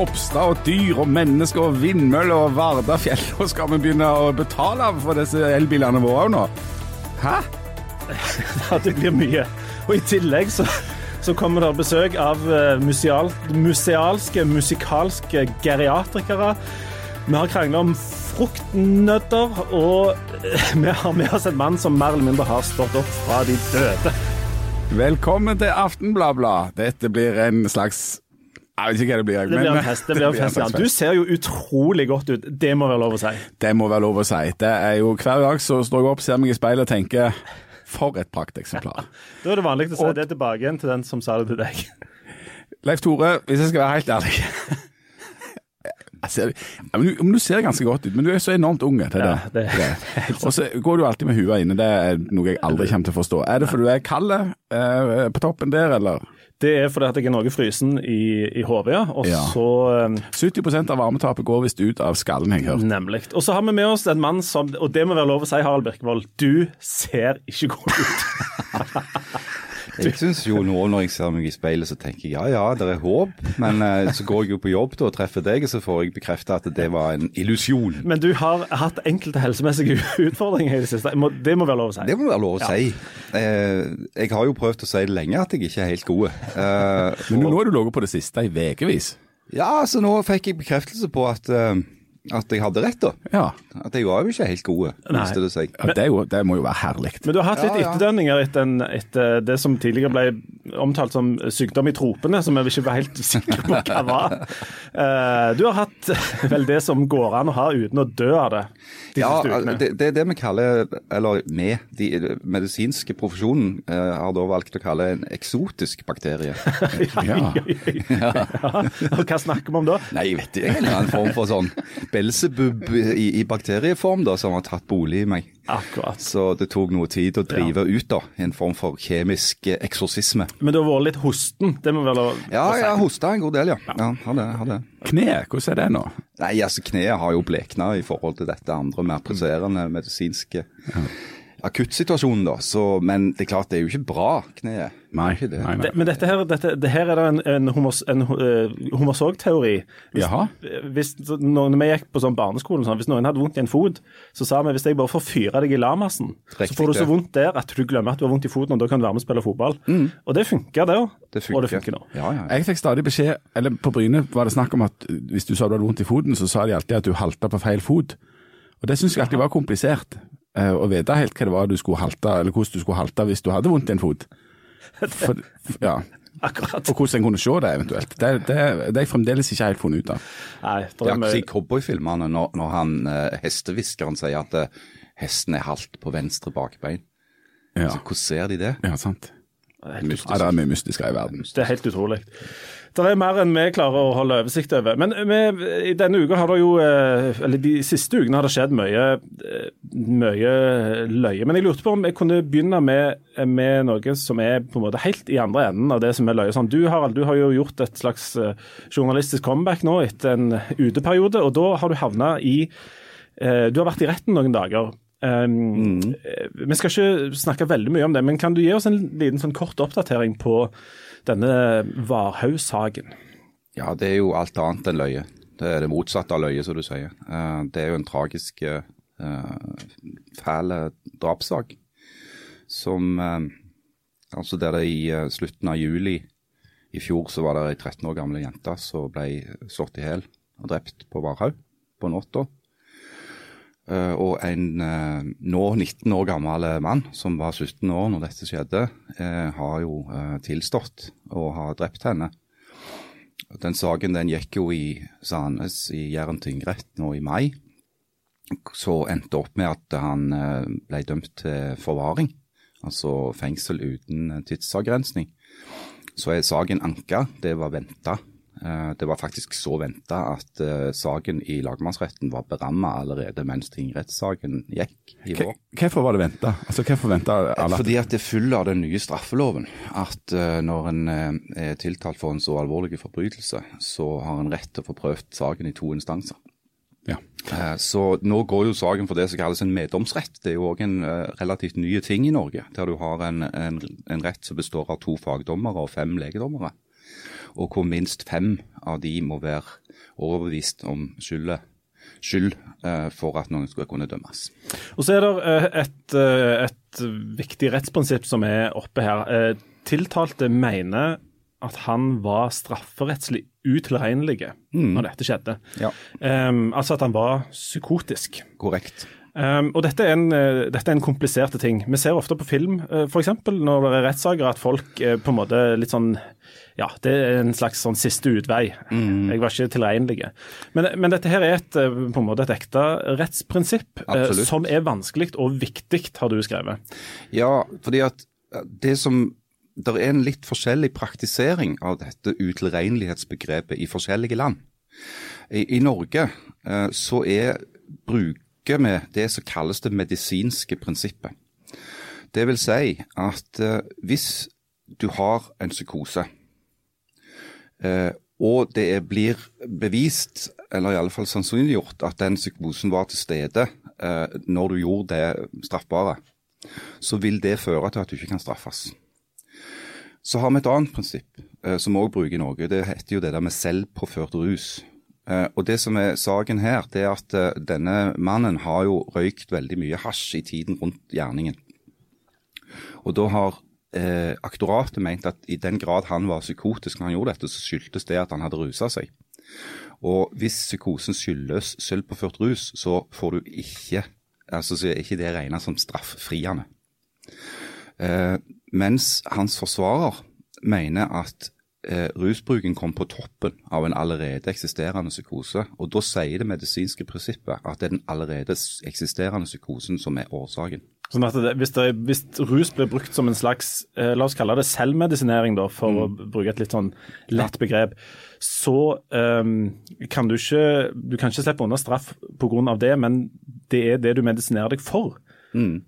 Oppstad og dyr og mennesker og vindmøller og Vardafjell. Og skal vi begynne å betale for disse elbilene våre òg nå? Hæ? Ja, det blir mye. Og i tillegg så, så kommer det besøk av eh, museal, musealske, musikalske geriatrikere. Vi har krangla om fruktnøtter, og eh, vi har med oss en mann som mer eller mindre har stått opp fra de døde. Velkommen til Aftenbladblad. Dette blir en slags Jeg vet ikke hva det blir. Det blir en fest. det blir en fest, ja. Du ser jo utrolig godt ut. Det må være lov å si. Det må være lov å si. Det er jo Hver dag så står jeg opp, ser meg i speilet og tenker For et prakteksemplar. Da er det vanlig å si Og- det tilbake igjen til den som sa det til deg. Leif Tore, hvis jeg skal være helt ærlig ser, du, ser ganske godt ut, men du er så enormt ung. Er Ja, det. det- Og så går du alltid med huet inne. Det er noe jeg aldri kommer til å forstå. Er det fordi du er kald eh, på toppen der, eller? Det er fordi at jeg er noe frysen i, i hodet, ja. Og Ja. så um, 70% av varmetapet går visst ut av skallen, jeg har hørt. Nemlig. Og så har vi med oss en mann som, og det må være lov å si, Harald Birkevold, du ser ikke god ut. Jeg syns jo nå når jeg ser meg i speilet, så tenker jeg ja ja, det er håp. Men eh, så går jeg jo på jobb da og treffer deg, og så får jeg bekrefta at det var en illusjon. Men du har hatt enkelte helsemessige utfordringer i det siste. Må- Det må være lov å si. Det må være lov å si. Eh, jeg har jo prøvd å si det lenge at jeg ikke er helt god. Eh, Men nå har du ligget på det siste i ukevis. ja, så nå fikk jeg bekreftelse på at, eh, at jeg hadde rett, da. Ja. At jeg var jo ikke helt god, viste det seg. ja det, jo, det må jo være herlig. Men du har hatt litt Ja, ja. etterdønninger etter, en, etter det som tidligere ble omtalt som sykdom i tropene, som jeg ikke var helt sikker på hva var. Eh, Du har hatt vel det som går an å ha uten å dø av det de Ja, det, det er det vi kaller, eller vi, de medisinske profesjonen eh, har da valgt å kalle en eksotisk bakterie. Ja. ja. Og hva snakker vi om da? Nei, jeg vet ikke. En eller annen form for sånn Belsebub i, i bakterieform da, som har tatt bolig i meg. Akkurat. Så det tok noe tid å drive ut da, en form for kjemisk eksorsisme. Men det har vært litt hosten. Det må være lov Ja, å si. jeg hosta en god del, ja. ja har det, har det. Kneet, hvordan er det nå? Nei, altså kneet har jo blekna i forhold til dette andre mer presserende medisinske akuttsituasjonen, da. Så, men det er klart, det er jo ikke bra, kneet. Nei, Det nei, nei. Det, men dette her, dette, det her er det en, en, homos, en uh, homosog-teori. Hvis, Jaha. hvis, når vi gikk på sånn barneskolen, sånn, hvis noen hadde vondt i en fot, så sa vi hvis jeg bare får fyre deg i lamasen, så får du så vondt der at du glemmer at du har vondt i foten, og da kan du være med og spille fotball. Og det funker, det òg. Mm. Og det funker nå. Ja, ja. Jeg fikk stadig beskjed, eller på Bryne var det snakk om at hvis du sa du hadde vondt i foten, så sa de alltid at du halta på feil fot. Og det syns jeg alltid var komplisert. Eh, Å vite helt hva det var du skulle halte, eller hvordan du skulle halte hvis du hadde vondt i en fot. For, ja. Akkurat. Og hvordan en kunne se det eventuelt. Det, det, det er jeg fremdeles ikke helt funnet ut av. Nei, Det det er er akkurat i cowboyfilmene når, når han eh, hestehviskeren sier at eh, hesten er halvt på venstre bakbein. Ja, Så hvordan ser de det? ja sant. helt Ja, det er mye mystisk i verden. Det er helt utrolig. Det er mer enn vi klarer å holde oversikt over. Men vi, i denne uka har det jo, eh, eller de siste ukene har det skjedd mye, eh, mye løye. Men jeg lurte på om jeg kunne begynne med, med noe som er på en måte helt i andre enden av det som er løye. Sånn, du Harald, du har jo gjort et slags eh, journalistisk comeback nå etter en uteperiode, og da har du havna i Du har vært i retten noen dager. Um, mm. Vi skal ikke snakke veldig mye om det, men kan du gi oss en liten sånn kort oppdatering på denne Varhaug-saken? Ja, det er jo alt annet enn løye. Det er det motsatte av løye, som du sier. Eh, det er jo en tragisk, uh, fæl drapssak. Som eh, Altså der det i eh, slutten av juli i fjor så var det ei 13 år gamle jente som ble slått i hjel og drept på Varhaug på natta. Eh, og en eh, nå 19 år gammel mann som var 17 år når dette skjedde, eh, har jo tilstått og har drept henne. Den saken den gikk jo i Sandnes i Jæren tingrett nå i mai. Så endte opp med at han ble dømt til forvaring, altså fengsel uten tidsavgrensning. Så er saken anka, det var venta. Eh, Det var faktisk så venta at eh, saken i lagmannsretten var beramma allerede mens tingrettssaken gikk i vår. Hvorfor var det venta? Altså, alle? Fordi at det følger av den nye straffeloven at eh, når en eh, er tiltalt for en så alvorlig forbrytelse, så har en rett til å få prøvd saken i to instanser. Ja. Eh, Så nå går jo saken for det som kalles en meddomsrett. Det er jo òg en eh, relativt ny ting i Norge, der du har en, en, en rett som består av to fagdommere og fem legedommere. Og hvor minst fem av de må være overbevist om skyldet skyld eh, for at noen skulle kunne dømmes. Og Så er det eh, et, eh, et viktig rettsprinsipp som er oppe her. Tiltalte mener at han var strafferettslig utilregnelig mm. når dette skjedde. Ja. Um, altså at han var psykotisk. Korrekt. Um, og dette er, en, dette er en kompliserte ting. Vi ser ofte på film uh, f.eks. når det er rettssaker at folk uh, på en måte litt sånn ja, det er en slags sånn siste utvei. Mm. Jeg var ikke tilregnelig. Men, men, dette her er et, eh, på en måte et ekte rettsprinsipp uh, som er vanskelig og viktig, har du skrevet. Ja, fordi at det som det er en litt forskjellig praktisering av dette utilregnelighetsbegrepet i forskjellige land. I, i Norge eh, så er, bruker med det som kalles det medisinske prinsippet. Det vil si at eh, hvis du har en psykose, Eh, og det blir bevist, eller i alle fall sannsynliggjort, at den psykosen var til stede eh, når du gjorde det straffbare, så vil det føre til at du ikke kan straffes. Så har vi et annet prinsipp som vi òg bruker i Norge. Det heter jo det der med selvpåført rus. Eh, og Det som er saken her, det er at eh, denne mannen har jo røykt veldig mye hasj i tiden rundt gjerningen. Og da har eh, aktoratet ment at i den grad han var psykotisk når han gjorde dette, så skyldtes det at han hadde rusa seg. Og hvis psykosen skyldes sølvpåført rus, så får du ikke altså så er ikke det regna som strafffriende. Eh, mens hans forsvarer mener at eh, rusbruken kom på toppen av en allerede eksisterende psykose. Og da sier det medisinske prinsippet at det er den allerede eksisterende psykosen som er årsaken. Sånn at det, hvis, det, hvis, rus blir brukt som en slags eh, la oss kalle det selvmedisinering, da, for mm. å bruke et litt sånn lett begrep, så um, kan du ikke du kan ikke slippe unna straff pga. det, men det er det du medisinerer deg for. Mm.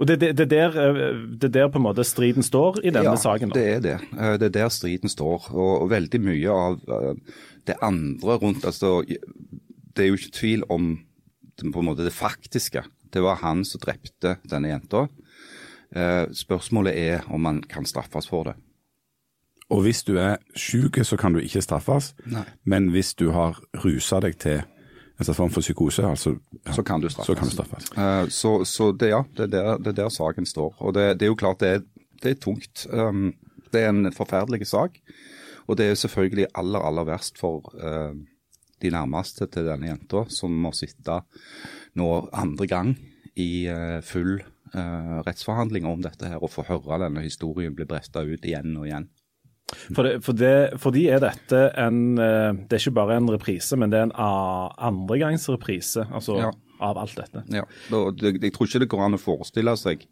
Og det, det, det, der, eh, det der på en måte striden står i denne ja, saken? Ja, det er det. Eh, det er der striden står. Og, og veldig mye av det andre rundt altså, Det er jo ikke tvil om på en måte det faktiske det var han som drepte denne jenta. Eh, spørsmålet er om man kan straffes for det. Og hvis du er syk, så kan du ikke straffes. Nei. Men hvis du har rusa deg til en slags form for psykose, altså, ja, så kan du straffes. Så, kan du straffes. Uh, så, så det, ja, det er der, det er der saken står. Og det, det, er jo klart det er, det er tungt. Um, det er en forferdelig sak. Og det er selvfølgelig aller, aller verst for uh, de nærmeste til denne jenta, som må sitte nå andre gang i uh, full uh, rettsforhandling om dette her, og få høre denne historien bli bretta ut igjen og igjen. For, det, for, det, for de er dette en uh, Det er ikke bare en reprise, men det er en andregangsreprise altså, ja. av alt dette. Ja, og Jeg tror ikke det går an å forestille seg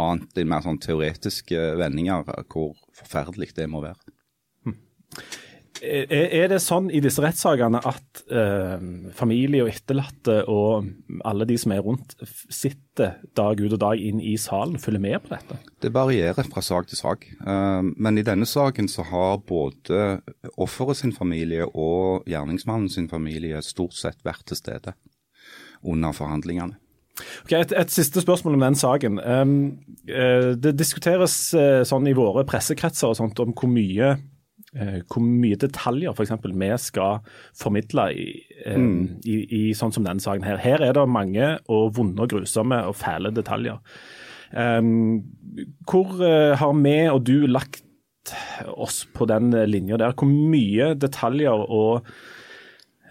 annet enn mer sånn teoretiske vendinger hvor forferdelig det må være. Hm. Er det sånn i disse rettssakene at eh, familie og etterlatte og alle de som er rundt, sitter dag ut og dag inn i salen, følger med på dette? Det varierer fra sak til sak. Eh, men i denne saken så har både offeret sin familie og gjerningsmannen sin familie stort sett vært til stede under forhandlingene. Ok, et, et, siste spørsmål om den saken. Um, det diskuteres uh, sånn i våre pressekretser og sånt om hvor mye Eh, hvor mye detaljer f.eks. vi skal formidle i, eh, mm. i, i, sånn som denne saken. Her Her er det mange og vonde og grusomme og fæle detaljer. Um, hvor uh, har vi og du lagt oss på den linja der? Hvor mye detaljer og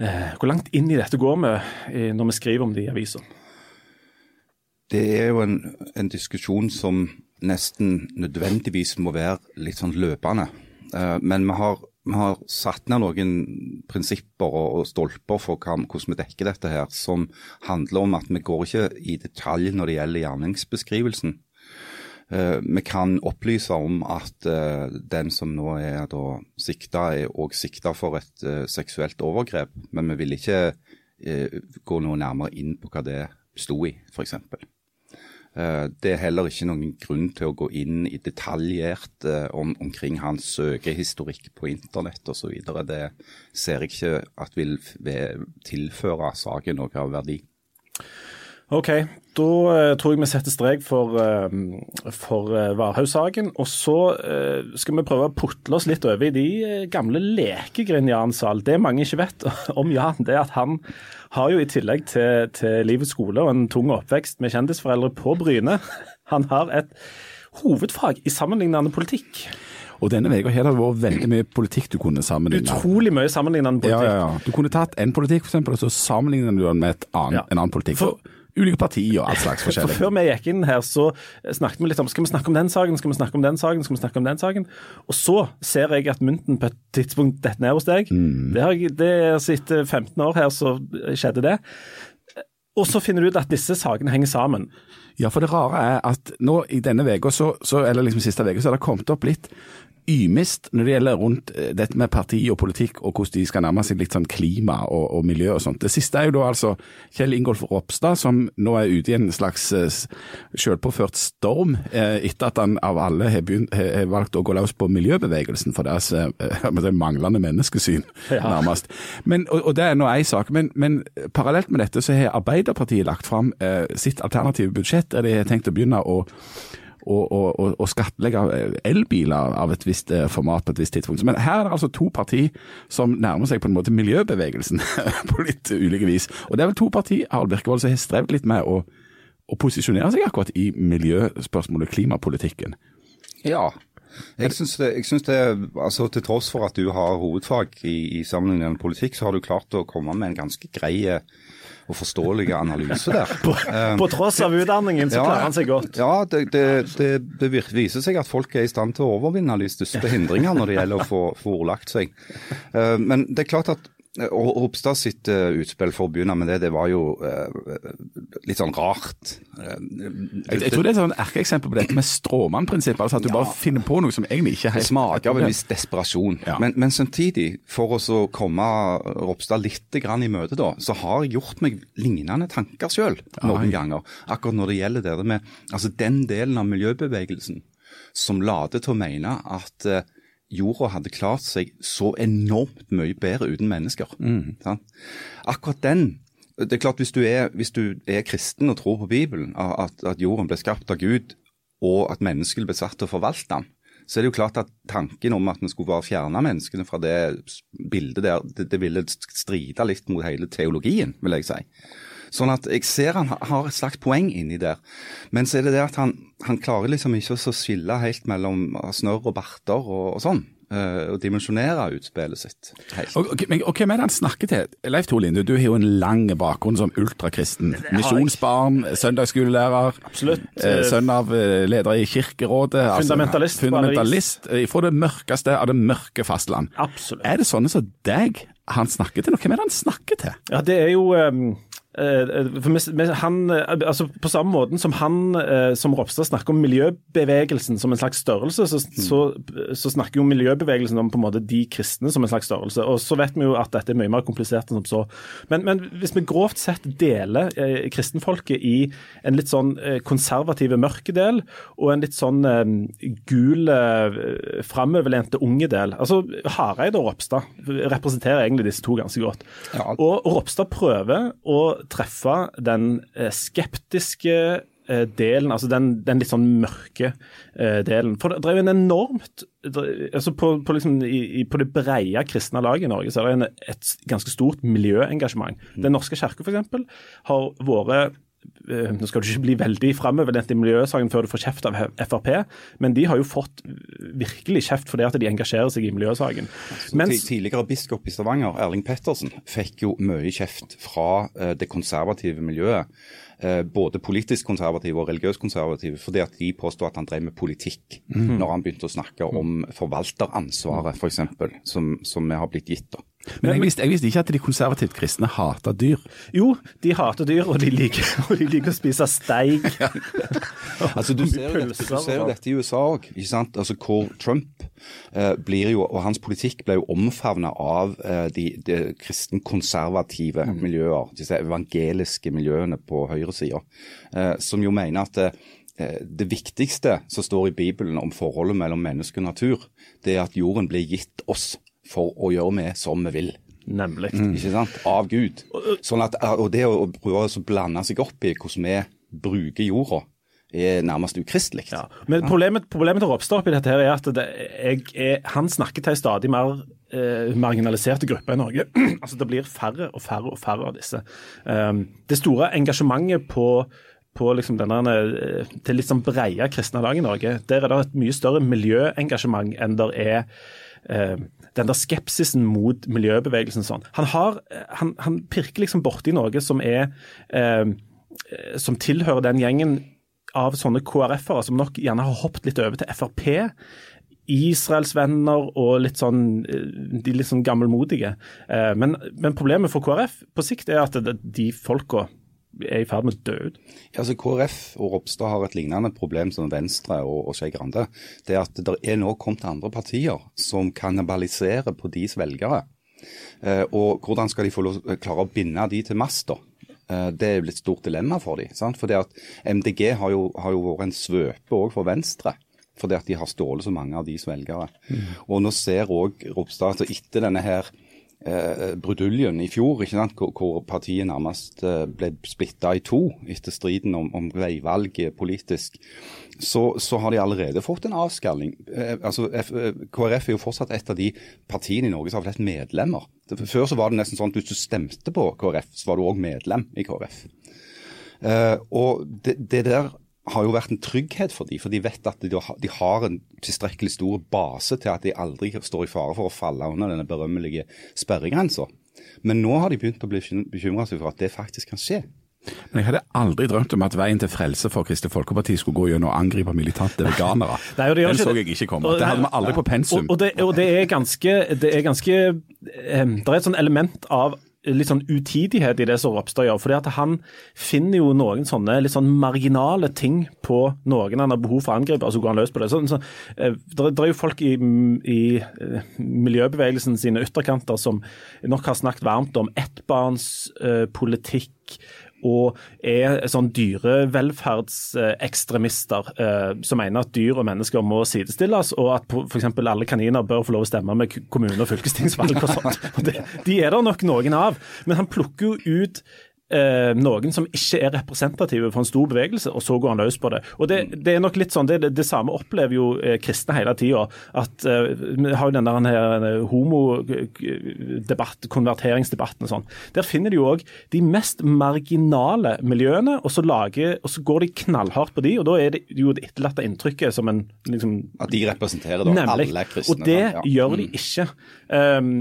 uh, hvor langt inn i dette går vi når vi skriver om det i avisa? Det er jo en, en diskusjon som nesten nødvendigvis må være litt sånn løpende. Eh, men vi har, vi har, satt ned noen prinsipper og, stolper for hvordan vi dekker dette her, som handler om at vi går ikke i detalj når det gjelder gjerningsbeskrivelsen. Eh, vi kan opplyse om at eh, den som nå er sikta, er òg sikta for et seksuelt overgrep, men vi vil ikke gå noe nærmere inn på hva det sto i, f.eks. Eh, det er heller ikke noen grunn til å gå inn i detaljert eh, om, omkring hans søkehistorikk på internett osv. Det ser jeg ikke at vil tilføre saken noe av verdi. OK, da uh, tror jeg vi setter strek for, uh, for uh, Varhaug-saken. Og så skal vi prøve å putle oss litt over i de gamle lekegreiene Jan Sahl. Det mange ikke vet om Jan, det er at han har jo i tillegg til, til livets skole og en tung oppvekst med kjendisforeldre på Bryne, han har et hovedfag i sammenlignende politikk. Og denne uka har det vært veldig mye politikk du kunne sammenligne. Utrolig mye sammenlignende politikk. Ja, ja, ja. Du kunne tatt en politikk, eksempel, og så sammenligner du den med annen, ja. en annen politikk. For, ulike partier og all slags forskjellig. For Før vi gikk inn her, så snakket vi litt om skal vi snakke om den saken, skal vi snakke om den saken, skal vi snakke om den saken. Og så ser jeg at mynten på et tidspunkt detter ned hos deg. Mm. Det, har, det er Etter 15 år her så skjedde det. Og så finner du ut at disse sakene henger sammen. Ja, for det rare er at nå i denne uka, eller liksom siste uka, så har det kommet opp litt ymist når det gjelder rundt eh, dette med parti og politikk, og hvordan de skal nærme seg litt sånn klima og, og, miljø og sånt. Det siste er jo da altså Kjell Ingolf Ropstad, som nå er ute i en slags uh, selvpåført storm uh, etter at han av alle har, begynt, har, valgt å gå løs på miljøbevegelsen for deres det manglende menneskesyn, ja. nærmest. Men, og, og, det er nå én sak. Men, men, parallelt med dette så har Arbeiderpartiet lagt fram sitt alternative budsjett, der de har tenkt å begynne å å, skattlegge elbiler av et visst eh, format på et visst tidspunkt. Men her er det altså to partier som nærmer seg på en måte miljøbevegelsen på litt ulike vis. Og det er vel to partier Harald Birkevold, som har strevd litt med å, å posisjonere seg akkurat i miljøspørsmålet, klimapolitikken. Ja, jeg syns det, synes det altså Til tross for at du har hovedfag i, i sammenlignende politikk, så har du klart å komme med en ganske grei og forståelige analyse der. på, um, på, tross av utdanningen så ja, klarer han seg godt. Ja, det, det, det, det, viser seg at folk er i stand til å overvinne de største hindringer når det gjelder å få, få ordlagt seg. Uh, men det er klart at Ropstad sitt uh, utspill, for å begynne med det, det var jo uh, litt sånn rart. Jeg, jeg, tror det er et sånn erkeeksempel på dette med stråmannprinsippet. Altså at du ja, bare finner på noe som egentlig ikke helt Smaker av en viss desperasjon. Ja. Men, men, samtidig, for å komme Ropstad litt grann i møte, da, så har jeg gjort meg lignende tanker sjøl noen Ai. ganger. Akkurat når det gjelder det med altså den delen av miljøbevegelsen som later til å mene at jorda hadde klart seg så enormt mye bedre uten mennesker. Mm. Akkurat den det er klart Hvis du er, hvis du er kristen og tror på Bibelen, at, at, jorden ble skapt av Gud, og at mennesket ble satt til å forvalte den, så er det jo klart at tanken om at vi skulle bare fjerne menneskene fra det bildet der, det, det ville stride litt mot hele teologien, vil jeg si. Sånn at jeg ser han har et slags poeng inni der. Men så er det det at han, han klarer liksom ikke å skille helt mellom snørr og barter og, og sånn. Uh, og dimensjonere utspillet sitt. Og, Okay, men, og hvem er det han snakker til? Leif Tore Linde, du har jo en lang bakgrunn som ultrakristen. Misjonsbarn, søndagsskolelærer, Absolutt. Uh, sønn av uh, leder i Kirkerådet. Fundamentalist. Altså, fundamentalist fra det mørkeste av det mørke fastland. Absolutt. Er det sånne som deg han snakker til? Hvem er det han snakker til? Ja, det er jo... Um Eh, han, eh, altså På samme måten som han eh, som Ropstad snakker om miljøbevegelsen som en slags størrelse, så, mm. så, så, snakker jo miljøbevegelsen om på en måte de kristne som en slags størrelse. Og Så vet vi jo at dette er mye mer komplisert enn som så. Men, men hvis vi grovt sett deler eh, kristenfolket i en litt sånn konservative mørke del og en litt sånn eh, gul, eh, framoverlente unge del altså Hareide og Ropstad representerer egentlig disse to ganske godt. Ja. Og Ropstad prøver å treffe den eh, skeptiske eh, delen, altså den, den, litt sånn mørke eh, delen. For det er jo en enormt altså på, på, liksom, i, på, det brede kristne laget i Norge så er det en, et ganske stort miljøengasjement. Den norske kirke f.eks. har vært nå skal du ikke bli veldig framoverlent i miljøsaken før du får kjeft av Frp, men de har jo fått virkelig kjeft fordi at de engasjerer seg i miljøsaken. Mens, tidligere biskop i Stavanger, Erling Pettersen, fikk jo mye kjeft fra uh, det konservative miljøet. Uh, både politisk konservative og religiøst konservative, fordi at de påstod at han drev med politikk mm. når han begynte å snakke om forvalteransvaret, f.eks., for eksempel, som, som vi har blitt gitt. da. Men jeg visste, jeg visste, ikke at de konservativt kristne hater dyr. Jo, de hater dyr, og de liker, og de liker å spise steik. altså, du ser, jo dette, du ser jo dette i USA òg, altså, hvor Trump eh, blir jo, og hans politikk ble jo omfavna av eh, de, de kristenkonservative mm. miljøer, disse evangeliske miljøene på høyresida, eh, som jo mener at eh, det viktigste som står i Bibelen om forholdet mellom menneske og natur, det er at jorden blir gitt oss for å gjøre med som vi vil. Nemlig. ikke sant? Av Gud. Sånn at, og det å prøve å blande seg opp i hvordan vi bruker jorda, er nærmest ukristelig. Ja. Men problemet, problemet til Ropstad oppi dette her er at det, jeg er, han snakker til en stadig mer eh, marginaliserte grupper i Norge. altså Det blir færre og færre og færre av disse. Um, det store engasjementet på på liksom denne, eh, til litt sånn breie kristne lag i Norge, der er det et mye større miljøengasjement enn det er den der skepsisen mot miljøbevegelsen. sånn. Han, har, han, han pirker liksom borti noe som er eh, som tilhører den gjengen av sånne KrF-ere som nok gjerne har hoppet litt over til Frp. Israels venner og litt sånn, de litt sånn gammelmodige. Eh, men, men, problemet for KrF på sikt er at de folka er i ferd med å dø ut. Ja, altså KrF og Ropstad har et lignende problem som Venstre og, og Skei Grande. Det er at det er nå kommet andre partier som kannibaliserer på deres velgere. Eh, og hvordan skal de få lov, klare å binde de til mast, da? Eh, det er jo et stort dilemma for dem. Sant? Fordi at MDG har jo, har jo vært en svøpe òg for Venstre. Fordi at de har stjålet så mange av deres velgere. Mm. Og nå ser òg Ropstad at etter denne her eh, bruduljen i fjor, hvor, hvor partiet nærmest eh, ble splitta i to etter striden om, om veivalget politisk, så, så, har de allerede fått en avskalling. Eh, altså, F, eh, KrF er jo fortsatt et av de partiene i Norge som har flest medlemmer. Før så var det nesten sånn at hvis du stemte på KrF, så var du òg medlem i KrF. Eh, og det, det der har jo vært en trygghet for dem, for de vet at de, de, har en tilstrekkelig stor base til at de aldri står i fare for å falle under denne berømmelige sperregrensa. Men nå har de begynt å bli bekymra for at det faktisk kan skje. Men jeg hadde aldri drømt om at veien til frelse for Kristelig Folkeparti skulle gå gjennom å angripe militante veganere. Nei, Den så jeg ikke komme. Det hadde vi aldri på pensum. Og, og, det, og det, er ganske, det er ganske um, Det er et sånt element av litt sånn utidighet i det som Ropstad gjør. fordi at Han finner jo noen sånne litt sånn marginale ting på noen han har behov for å angripe, så går han løs på det. Så, så, eh, det, er jo folk i, i eh, miljøbevegelsen sine ytterkanter som nok har snakket varmt om ettbarnspolitikk. Uh, og er sånn dyrevelferdsekstremister eh, som mener at dyr og mennesker må sidestilles, og at f.eks. alle kaniner bør få lov å stemme med kommune- og fylkestingsvalg og sånt. Det, de er det nok noen av, men han plukker jo ut eh, noen som ikke er representative for en stor bevegelse, og så går han løs på det. Og Det, det er nok litt sånn, det, det, samme opplever jo eh, kristne hele tida. At eh, Vi har jo den der eh, homodebatt, konverteringsdebatten og sånn. Der finner de jo òg de mest marginale miljøene, og så, lager, og så går de knallhardt på de, og da er det jo det etterlatte inntrykket som en liksom, At de representerer da nemlig, alle kristne? Og det ja. gjør de mm. ikke. Um,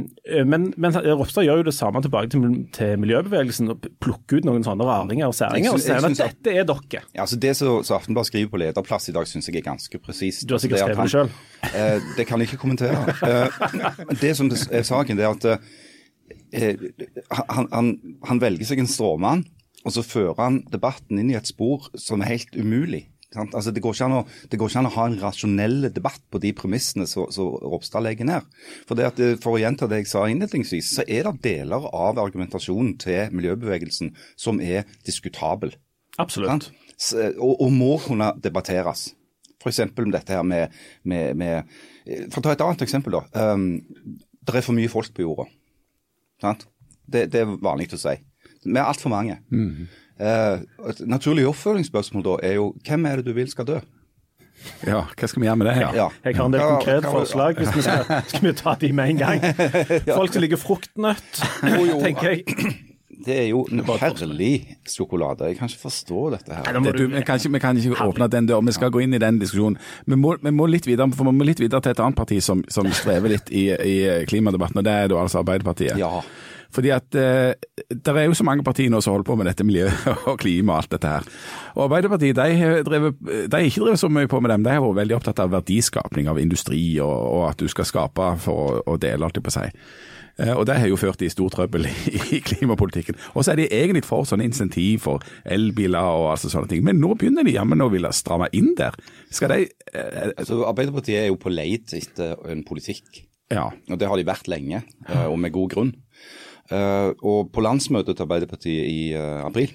men, men Ropstad gjør jo det samme tilbake til, til miljøbevegelsen. og plukker plukke ut noen sånne raringer og særinger og si at dette er dere. Ja, altså Det som Aftenbladet skriver på lederplass i dag, syns jeg er ganske presist. Du har sikkert skrevet det sjøl? Eh, det kan jeg ikke kommentere. Eh, det som er saken, det er at eh, han, han, han velger seg en stråmann, og så fører han debatten inn i et spor som er helt umulig. Altså, det, går å, det, går ikke an å, ha en rasjonell debatt på de premissene som Ropstad legger ned. For, det at, for å gjenta det jeg sa innledningsvis, så er det deler av argumentasjonen til miljøbevegelsen som er diskutabel. Absolutt. Og, og, må kunne debatteres. F.eks. dette her med, med, med, For å ta et annet eksempel. da. Um, det er for mye folk på jorda. Det, det, er vanlig å si. Vi er altfor mange. Mm. Eh, et naturlig oppfølgingsspørsmål da er jo hvem er det du vil skal dø? Ja, hva skal vi gjøre med det? her? Ja. Jeg har en del konkrete forslag. hvis vi skal, skal vi ta de med en gang? Folk som liker fruktnøtt, tenker jeg. Det er jo en herlig sjokolade. Jeg kan ikke forstå dette her. Det, du, vi, kan ikke, vi, kan ikke, åpne den døren. Vi skal gå inn i den diskusjonen. Vi må, vi må litt videre for vi må litt videre til et annet parti som, som strever litt i, i klimadebatten, og det er da altså Arbeiderpartiet. Ja. Fordi at eh, det er jo så mange partier nå som holder på med dette miljø og klima og alt dette her. Og Arbeiderpartiet de har, drevet, de har ikke drevet så mye på med dem. De har vært veldig opptatt av verdiskapning av industri og, og at du skal skape for å, å dele, alt det på seg. Eh, og Det har jo ført til stor trøbbel i klimapolitikken. Og så er de egentlig for sånne insentiv for elbiler og altså sånne ting. Men nå begynner de jammen å ville stramme inn der. Skal de eh, altså, Arbeiderpartiet er jo på leit etter en politikk. Ja. Og det har de vært lenge, eh, og med god grunn. Uh, og på landsmøtet til Arbeiderpartiet i uh, april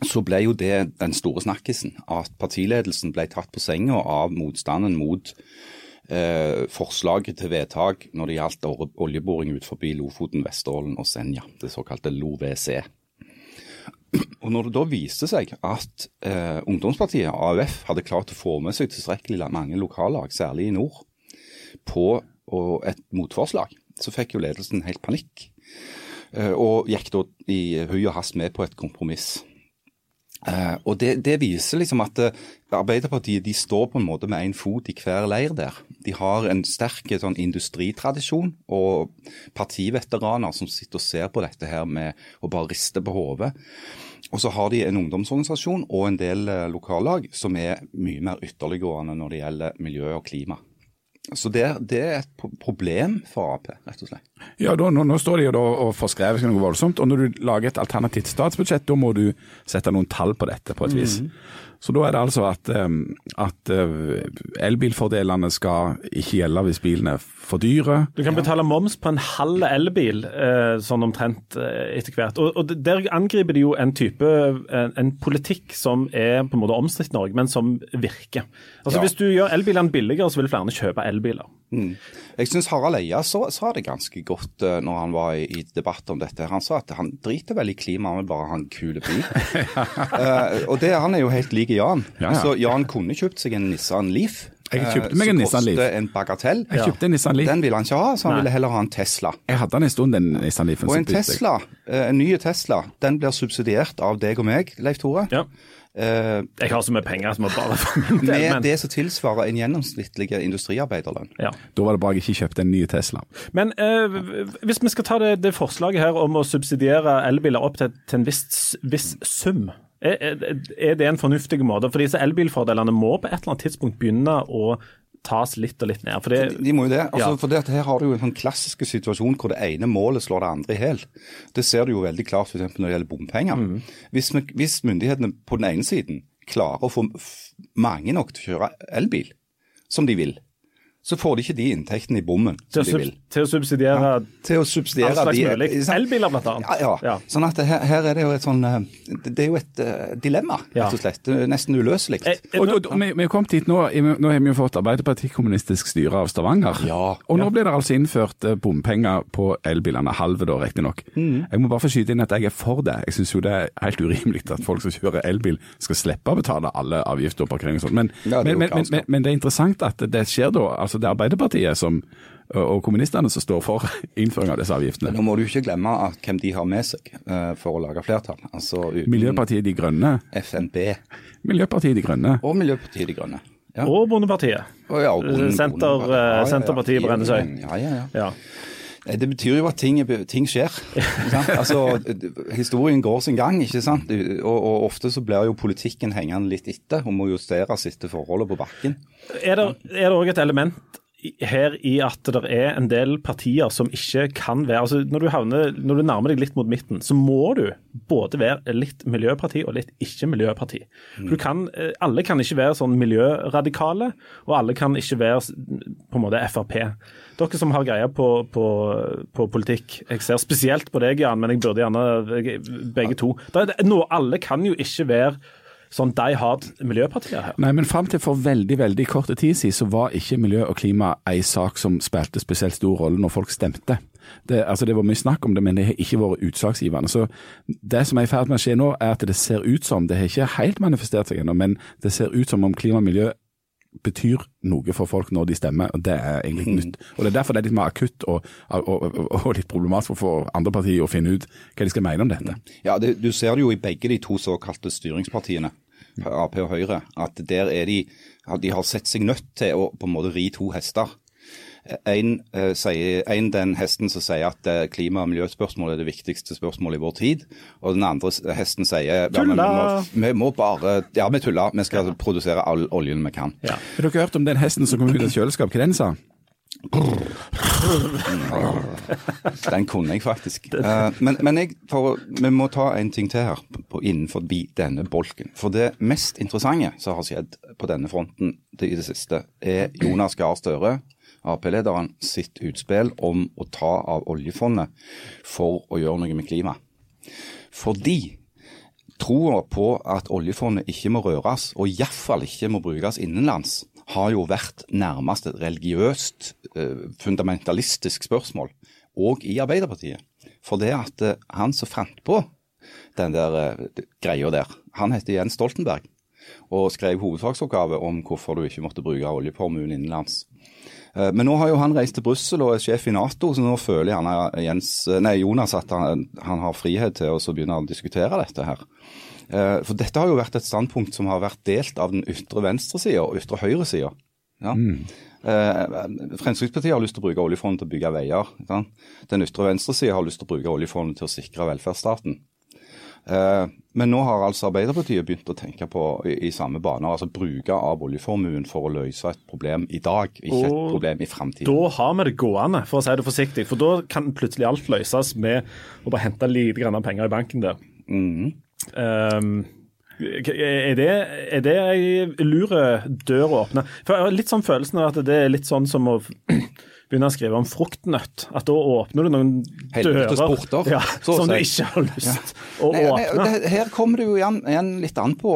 så ble jo det den store snakkisen. At partiledelsen ble tatt på senga av motstanden mot eh, forslaget til vedtak når det gjaldt oljeboring ut forbi Lofoten, Vesterålen og Senja, det såkalte LoVC. Og når det da viste seg at eh, ungdomspartiet, AUF, hadde klart å få med seg tilstrekkelig mange lokallag, særlig i nord, på et motforslag, så fikk jo ledelsen helt panikk. Eh, og gikk da i hui og hast med på et kompromiss. Uh, og det, det, viser liksom at uh, Arbeiderpartiet de står på en måte med én fot i hver leir der. De har en sterk sånn, industritradisjon og partiveteraner som sitter og ser på dette her med å bare riste på hodet. Og så har de en ungdomsorganisasjon og en del lokallag som er mye mer ytterliggående når det gjelder miljø og klima. Så det, det, er et problem for Ap, rett og slett. Ja, da, nå, nå, står de jo da og forskrever seg noe voldsomt. og Når du lager et alternativt statsbudsjett, da må du sette noen tall på dette på et vis. Mm. Så da er det altså at, at eh, elbilfordelene skal ikke gjelde hvis bilen er for dyre. Du kan betale moms på en halv elbil eh, sånn omtrent eh, etter hvert. Og, og Der angriper de jo en type, en, en politikk som er på en måte omstridt i Norge, men som virker. Altså ja. Hvis du gjør elbilene billigere, så vil flere kjøpe elbiler. Mm. Jeg syns Harald Eia sa det ganske godt uh, når han var i, i, debatt om dette. Han sa at han driter vel i klimaet, vil bare ha en kul bil. uh, og det, Han er jo helt lik Jan. Ja, ja. Så Jan kunne kjøpt seg en Nissan Leaf. Jeg kjøpte meg en Nissan Leaf. En bagatell. Jeg kjøpte en Nissan Leaf. Den ville han ikke ha, så han Nei. ville heller ha en Tesla. Jeg hadde den en stund, den Nissan Leafen. Og en Tesla, en ny Tesla, den blir subsidiert av deg og meg, Leif Tore. Ja. Uh, jeg har så mye penger som jeg bare for min del. Med men... det som tilsvarer en gjennomsnittlig industriarbeiderlønn. Ja. Da var det bare jeg ikke kjøpte en ny Tesla. Men uh, hvis vi skal ta det, det, forslaget her om å subsidiere elbiler opp til, til en viss, viss sum. Er, er, det en fornuftig måte? For disse elbilfordelene må på et eller annet tidspunkt begynne å tas litt og litt ned. For det, de, de må jo det. Altså, ja. for det her har du jo en sånn klassisk situasjon hvor det ene målet slår det andre i hæl. Det ser du jo veldig klart f.eks. når det gjelder bompenger. Mm. Hvis, hvis, myndighetene på den ene siden klarer å få mange nok til å kjøre elbil, som de vil, så får de ikke de inntektene i bommen som de vil. Til å subsidiere, ja, til å subsidiere all slags mulig. Elbiler, blant annet. Ja, ja. ja. Sånn at her, her, er det jo et sånn eh, Det er jo et uh, dilemma, rett og slett. Nesten uløselig. Eh, og, og, og, vi, vi er kommet hit nå. Nå har vi jo fått Arbeiderpartikommunistisk styre av Stavanger. Ja. Og nå blir det altså innført bompenger på elbilene. Halve, da, riktignok. Mm. Jeg må bare få skyte inn at jeg er for det. Jeg syns jo det er helt urimelig at folk som kjører elbil skal slippe å betale alle avgifter og parkering og sånn. Men, men, men, men, det er interessant at det skjer da. altså altså det er Arbeiderpartiet som, og kommunistene som står for innføring av disse avgiftene. Nå må du ikke glemme at hvem de har med seg uh, for å lage flertall. Altså, Miljøpartiet De Grønne. FNB. Miljøpartiet De Grønne. Og Miljøpartiet De Grønne. Ja. Og Bondepartiet. Oh, ja, og bonde, Senter, Senterpartiet ja, ja, Senterpartiet Brennesøy. Ja, ja, ja. Det betyr jo at ting, ting skjer. altså, historien går sin gang, ikke sant. Og, og, ofte så blir jo politikken hengende litt etter og må justeres etter forholdet på bakken. Er det òg et element her i at det er en del partier som ikke kan være altså når du, havner, når du nærmer deg litt mot midten, så må du både være litt miljøparti og litt ikke-miljøparti. Mm. Eh, alle kan ikke være sånn miljøradikale, og alle kan ikke være på en måte Frp. Dere som har greie på, på, på, politikk, jeg ser spesielt på deg, Jan, men jeg burde gjerne begge to. Nå, alle kan jo ikke være sånn die hard miljøpartier her. Nei, men fram til for veldig veldig kort tid siden så var ikke miljø og klima ei sak som spilte spesielt stor rolle når folk stemte. Det, altså det var mye snakk om det, men det har ikke vært utslagsgivende. Så Det som er i ferd med å skje nå, er at det ser ut som, det har ikke helt manifestert seg ennå, men det ser ut som om klima og miljø betyr noe for folk når de stemmer, og det er egentlig mm. nytt. Og Det er derfor det er litt mer akutt og, og, og, og litt problematisk for andre partier å finne ut hva de skal mene om dette. Ja, det, Du ser det jo i begge de to såkalte styringspartiene. Ap og Høyre, at der er de De har sett seg nødt til å på en måte ri to hester. En, eh, sier, en den hesten som sier at eh, klima- og miljøspørsmål er det viktigste spørsmålet i vår tid. Og den andre hesten sier! Ja, vi, må, vi må bare Ja, vi tuller. Vi skal ja. produsere all oljen vi kan. Ja. Har dere hørt om den hesten som kom ut av kjøleskap? Hva den sa? Den kunne jeg faktisk. Uh, men, men jeg, for, vi må ta en ting til her på, innenfor denne bolken. For det mest interessante som har skjedd på denne fronten i det siste, er Jonas Gahr Støre, Ap-lederen, sitt utspill om å ta av oljefondet for å gjøre noe med klima. Fordi troa på at oljefondet ikke må røres, og iallfall ikke må brukes innenlands, har jo vært nærmest et religiøst, eh, fundamentalistisk spørsmål, òg i Arbeiderpartiet. For det at eh, han som fant på den der eh, greia der, han heter Jens Stoltenberg og skrev hovedfagsoppgave om hvorfor du ikke måtte bruke oljeformuen innenlands. Men nå har jo han reist til Brussel og er sjef i Nato, så nå føler nei, Jonas at han, han har frihet til å begynne å diskutere dette her. Eh, For dette har jo vært et standpunkt som har vært delt av den ytre venstresida og ytre høyresida. Ja. Eh, Fremskrittspartiet har lyst til å bruke oljefondet til å bygge veier. Ja. Den ytre venstresida har lyst til å bruke oljefondet til å sikre velferdsstaten. Eh, Men nå har altså Arbeiderpartiet begynt å tenke på i, samme bane. altså bruke av oljeformuen for å løse et problem i dag, ikke et problem i framtiden. Da har vi det gående, for å si det forsiktig. For da kan plutselig alt løses med å bare hente lite grann penger i banken der. Mhm. Um, er det, er det ei lur dør å åpne? For jeg har litt sånn følelsen av at det er litt sånn som å begynne å skrive om fruktnøtt. At da åpner du noen Helvete dører ja, å som du ikke har lyst å Nei, nei, åpne. det, her kommer det jo igjen, igjen litt an på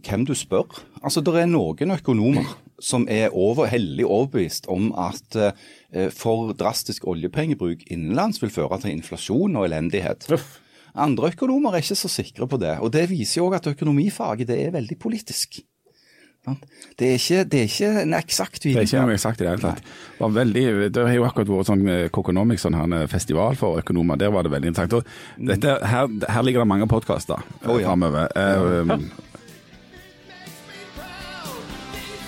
hvem du spør. Altså, Det er noen økonomer som er over, hellig overbevist om at eh, for drastisk oljepengebruk innenlands vil føre til inflasjon og elendighet. Uff. Andre økonomer er ikke så sikre på det. og Det viser jo òg at økonomifaget det er veldig politisk. Det er ikke, det er ikke en eksakt Det er ikke vitenskap. noe eksakt i det hele tatt. Var veldig, det har jo akkurat vært sånn eh, Coconomics, sånn her, en festival for økonomer. Der var det veldig interessant. Og dette, her, her ligger det mange podkaster oh, ja. framover. Eh, um,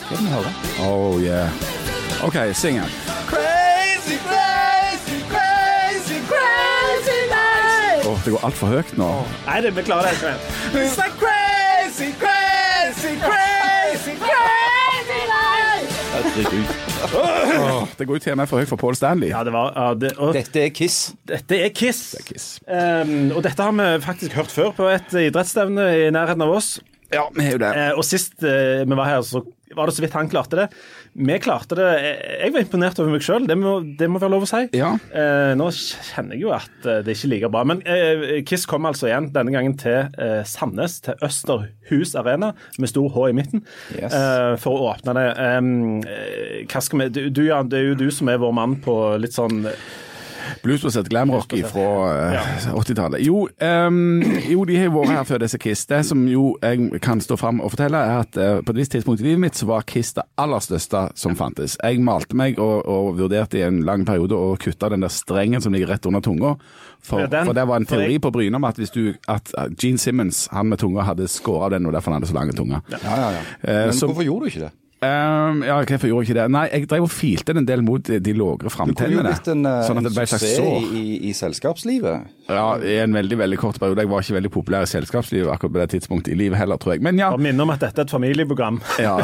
vi høre? oh yeah. OK, syng den. Åh, det går altfor høyt nå. Nei, det, vi klarer det. ikke. It's like crazy, crazy, crazy, crazy life! oh, det går jo til og med for høyt for Paul Stanley. Ja, det var uh, det, og, Dette er Kiss. Dette er Kiss. Kiss. Um, og dette har vi faktisk hørt før på et idrettsstevne i nærheten av oss. Ja, vi er jo det. Uh, og sist uh, vi var her, så var det så vidt han klarte det. Vi klarte det. Eh, Jeg var imponert over meg sjøl, det, det må være lov å si. Ja. Eh, nå kjenner jeg jo at det det er ikke like bra. Men eh, Kiss kom altså igjen, denne gangen til eh, Sandnes, til Østerhus Arena, med stor H i midten, Yes. eh, for å åpne det. Eh, hva skal vi, du, du, Jan, det er jo du som er vår mann på litt sånn Bluesbasert glamrock fra ja. 80-tallet. Jo, um, jo, de har vært her før disse Kiss. Det som jo jeg kan stå fram og fortelle, er at uh, på et visst tidspunkt i livet mitt så var Kiss det aller største som fantes. Jeg malte meg og, og vurderte i en lang periode å kutte den der strengen som ligger rett under tunga. For, Ja, den- for det var en teori jeg- på Bryne om at hvis du at Gene Simmons, han med tunga, hadde skåret den, og derfor han hadde så lange tunga. Ja, ja, ja. Eh, Men så- hvorfor gjorde du ikke det? Ehm, ja, hvorfor gjorde jeg ikke det? Nei, jeg drev og filte en del mot de lågere Du kunne jo blitt en, eh, Sånn en slags suksess i, i selskapslivet. Ja, i en veldig veldig kort periode. Jeg var ikke veldig populær i selskapslivet akkurat på det tidspunktet i livet heller, tror jeg. Men ja. Og minne om at dette er et familieprogram. ja.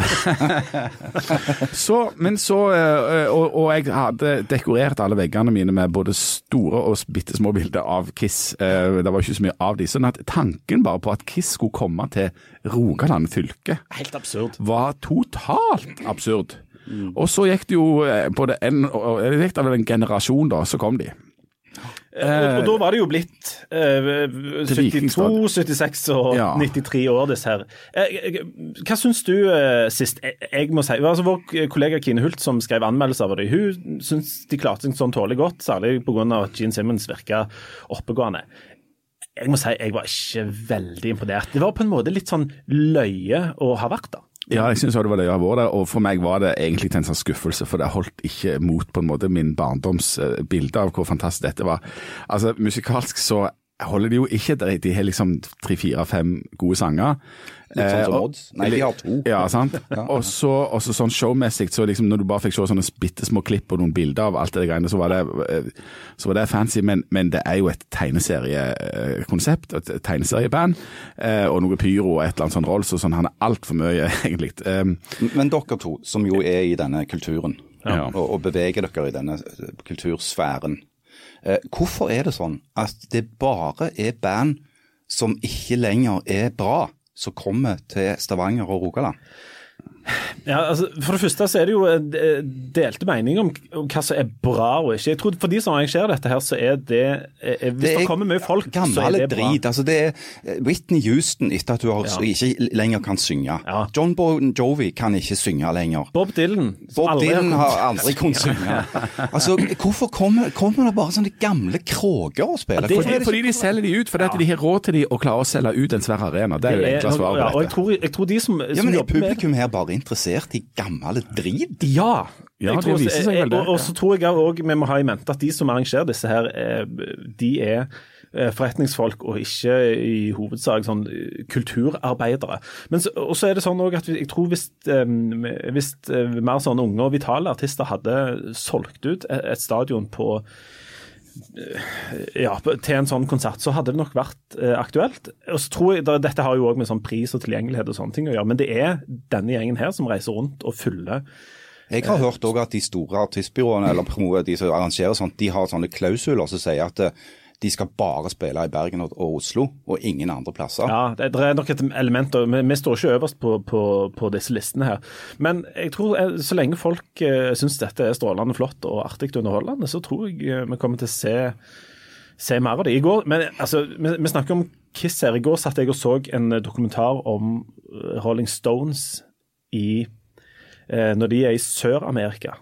så, men så eh, og, og jeg hadde dekorert alle veggene mine med både store og bitte små bilder av Kiss. Eh, Det var ikke så mye av de. Sånn at tanken bare på at Kiss skulle komme til Rogaland fylke Helt absurd. var totalt absurd. Og så gikk det jo på det en, det gikk det vel en generasjon, da, så kom de. Og, og da var det jo blitt eh, 72, 76 og Ja. 93 år, disse her. Eh, eh, Hva syns du sist? Jeg, jeg må si, altså Vår kollega Kine Hult som skrev anmeldelser av det, hun syns de klarte seg sånn tålelig godt, særlig pga. at Gene Simmons virka oppegående. Jeg må si jeg var ikke veldig imponert. Det var på en måte litt sånn løye å ha vært der. Ja, jeg syns det var det jeg ha vært der, og for meg var det egentlig en sånn skuffelse, for det holdt ikke mot på en måte min barndoms bilde av hvor fantastisk dette var. Altså, musikalsk så holder de jo ikke der, de har liksom tre, fire, fem gode sanger. Litt sånn som Eh, Odds. Nei, de har to. Ja, sant. Og så sånn showmessig, så liksom når du bare fikk se sånne bitte små klipp og noen bilder av alt det greiene, så var det, eh, så var det fancy, men, men det er jo et tegneseriekonsept, et tegneserieband, eh, og noe pyro og et eller annet sånn Rolls, og sånn, han er altfor mye, egentlig. Men dere to, som jo er i denne kulturen, Ja. og, og beveger dere i denne kultursfæren, hvorfor er det sånn at det bare er band som ikke lenger er bra, som kommer til Stavanger og Rogaland? Ja, altså, For det første så er det jo eh, delte meninger om, om hva som er bra og ikke. Jeg tror For de som arrangerer dette, her, så er det er, Hvis det, er kommer mye folk, så er det bra. drit. Altså det er eh, Whitney Houston etter at hun har, Ja. ikke lenger kan synge. Ja. John Bon Jovi kan ikke synge lenger. Bob Dylan. Bob aldri Dylan har aldri kunnet synge. Altså, Hvorfor kommer, kommer det bare sånne gamle kråker og spiller? det Hvorfor Fordi, fordi de selger de ut, fordi de har råd til de å klare å selge ut en svær arena. Det er jo det enkle svaret ja, på og jeg tror, jeg tror de som, Ja, men Er jobber med publikum her bare interessert i gammel drit? Ja. Ja, det tror- viser seg vel det, Og, og så tror jeg òg vi må ha i mente at de som arrangerer disse her, eh, de er eh, forretningsfolk og ikke i hovedsak sånn eh, kulturarbeidere. Men så, og så er det sånn også at jeg tror hvis, hvis mer sånne unge og vitale artister hadde solgt ut et stadion på ja, til en sånn konsert, så hadde det nok vært eh, aktuelt. Og så tror jeg, Dette har jo òg med sånn pris og tilgjengelighet og sånne ting å gjøre, men det er denne gjengen her som reiser rundt og fyller Jeg har hørt også at de store artistbyråene eller de som arrangerer sånt, de har sånne klausuler som sier at eh, de skal bare spille i Bergen og, og Oslo, og ingen andre plasser. Ja, det, det er nok et element, og vi, vi står ikke øverst på, på, på disse listene her. Men jeg tror eh, så lenge folk uh, syns dette er strålende flott og artig underholdende, så tror jeg uh, vi kommer til å se, se mer av det. I går, men altså, vi, vi snakker om Kiss her. I går satt jeg og så en dokumentar om eh, Rolling Stones i, uh, når de er i Sør-Amerika.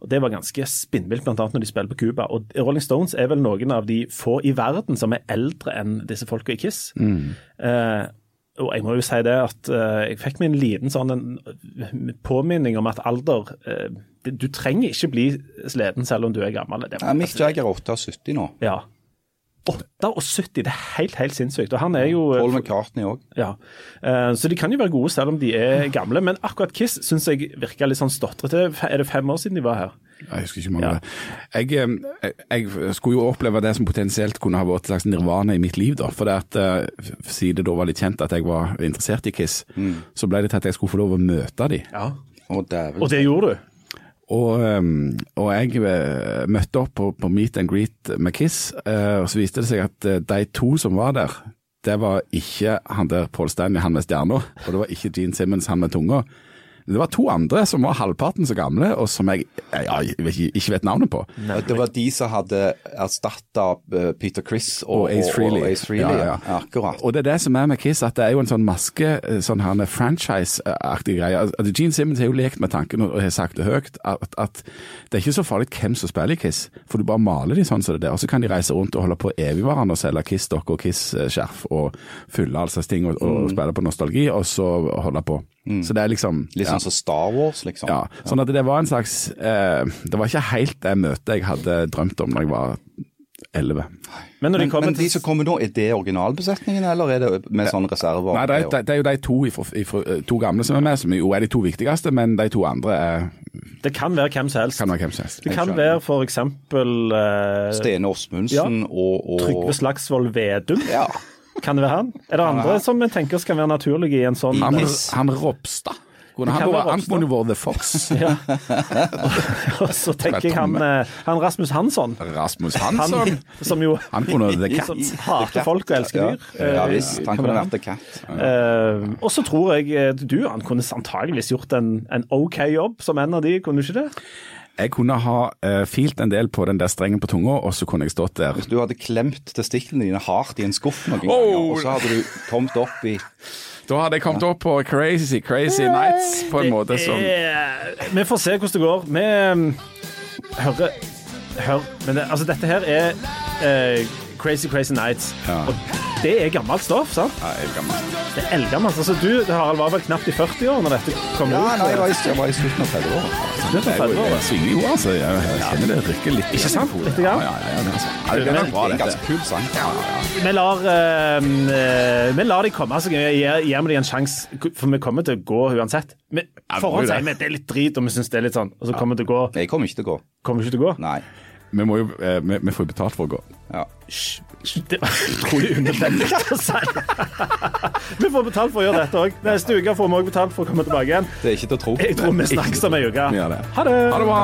Og Det var ganske spinnvilt, bl.a. når de spiller på Cuba. Og Rolling Stones er vel noen av de få i verden som er eldre enn disse folka i Kiss. Eh, og jeg må jo si det at eh, jeg fikk meg en liten sånn en påminning om at alder eh, det- Du trenger ikke bli sliten selv om du er gammel. Det, Ja, Mick Jagger er 78 nå. ja. 78, det er helt helt sinnssykt. Og han er jo Paul McCartney òg. ja. Eh, Så de kan jo være gode selv om de er gamle. Men akkurat Kiss syns jeg virka litt sånn stotrete. Er det fem år siden de var her? Jeg husker ikke mange Ja. det er. jeg, eh, jeg skulle jo oppleve det som potensielt kunne ha vært et slags nirvana i mitt liv. da, for det at eh, Siden det da var litt kjent at jeg var interessert i Kiss, så ble det til at jeg skulle få lov å møte dem. Ja. Og. Og det gjorde du? Og, um, og jeg eh, møtte opp på, på meet and greet med Kiss, eh, og så viste det seg at eh, de to som var der, det var ikke han der Paul Stanley, han med stjerna, og det var ikke Gene Simmons, han med tunga. Det var to andre som var halvparten så gamle, og som jeg ja, jeg vet ikke, vet navnet på. Det var de som hadde erstatta Peter Chris og, Og Ace Freely. Og Ace Freely. Ja, ja. Akkurat. Og det er det som er med Kiss, at det er jo en sånn maske, eh, sånn her franchise-aktig greie. Altså, Gene Simmons har jo lekt med tanken og har sagt det høyt, at, at det er ikke så farlig hvem som spiller i Kiss, for du bare maler de sånn som det der, og så kan de reise rundt og holde på evigvarende og selge Kiss-dokker og Kiss-skjerf og fylle all slags ting og, og spille på nostalgi, og så holde på. Så det er liksom Litt sånn som Star Wars, liksom. ja, sånn at det var en slags eh, Det var ikke helt det møtet jeg hadde drømt om da jeg var elleve. Men når de Men, men til... de som kommer nå, er det originalbesetningen, eller er det med sånne reserver? Nei, det er, det er jo de to, ifra, ifra, to gamle som er med, som jo er de to viktigste, men de to andre er, Det kan være hvem som helst. kan være hvem som helst. Det kan være f.eks. Uh, Stene Åsmundsen og, og Trygve Slagsvold Vedum. Ja. Kan det være han? Er det andre som vi tenker skal være naturlige i en sånn Han, han Ropstad. Han han kunne vært The Fox. Ja. Og så tenker jeg han, eh, han Rasmus Hansson. Rasmus Han Hansson. som jo Han kunne The som Cat. hater folk og elsker dyr. Ja, ja Eh, visst. Han kunne vært The Cat. Eh, og så tror jeg eh, du han kunne antageligvis gjort en, en OK jobb som en av de, kunne du ikke det? Jeg kunne ha uh, filt en del på den der strengen på tunga, og så kunne jeg stått der. Hvis Du hadde klemt testiklene dine hardt i en skuff noen Oh! ganger, og så hadde du kommet opp i Da hadde jeg kommet opp på Crazy Crazy Nights på en måte som Vi får se hvordan det går. Vi eh, hører Hør, men det, altså dette her er uh, Crazy Crazy Nights. Ja. Og det er gammelt stoff, sant? Ja, eldgammelt. gammel. Det er eldgammelt. Altså, du Harald, var vel knapt i 40 år når dette kom Ja, ut? nei, jeg var i, jeg var i slutten av 30-åra. Det er Jeg, 30 år. jeg synger jo, altså. Jeg, jeg kjenner det rykker litt. Ikke sant? Litt grann? Ja, ja, ja, altså. ja, det er bra, Det er en ganske kul sang. Vi lar, uh, eh, vi lar de komme. Altså, gir, gir vi dem en sjanse, for vi kommer til å gå uansett. Vi, forhånd sier vi at det er litt drit, og vi syns det er litt sånn, og så kommer vi til å gå. Jeg kommer ikke til å gå. Kommer vi ikke til å gå? Nei. Vi, må jo, eh, vi, vi får jo betalt for å gå. Ja. Hysj, Det var utrolig unødvendig å si. Vi får betalt for å gjøre dette òg. Neste uke får vi òg betalt for å komme tilbake igjen. Det er ikke til å tro. Jeg tror vi snakkes om ei uke. Ha det. Ha det bra.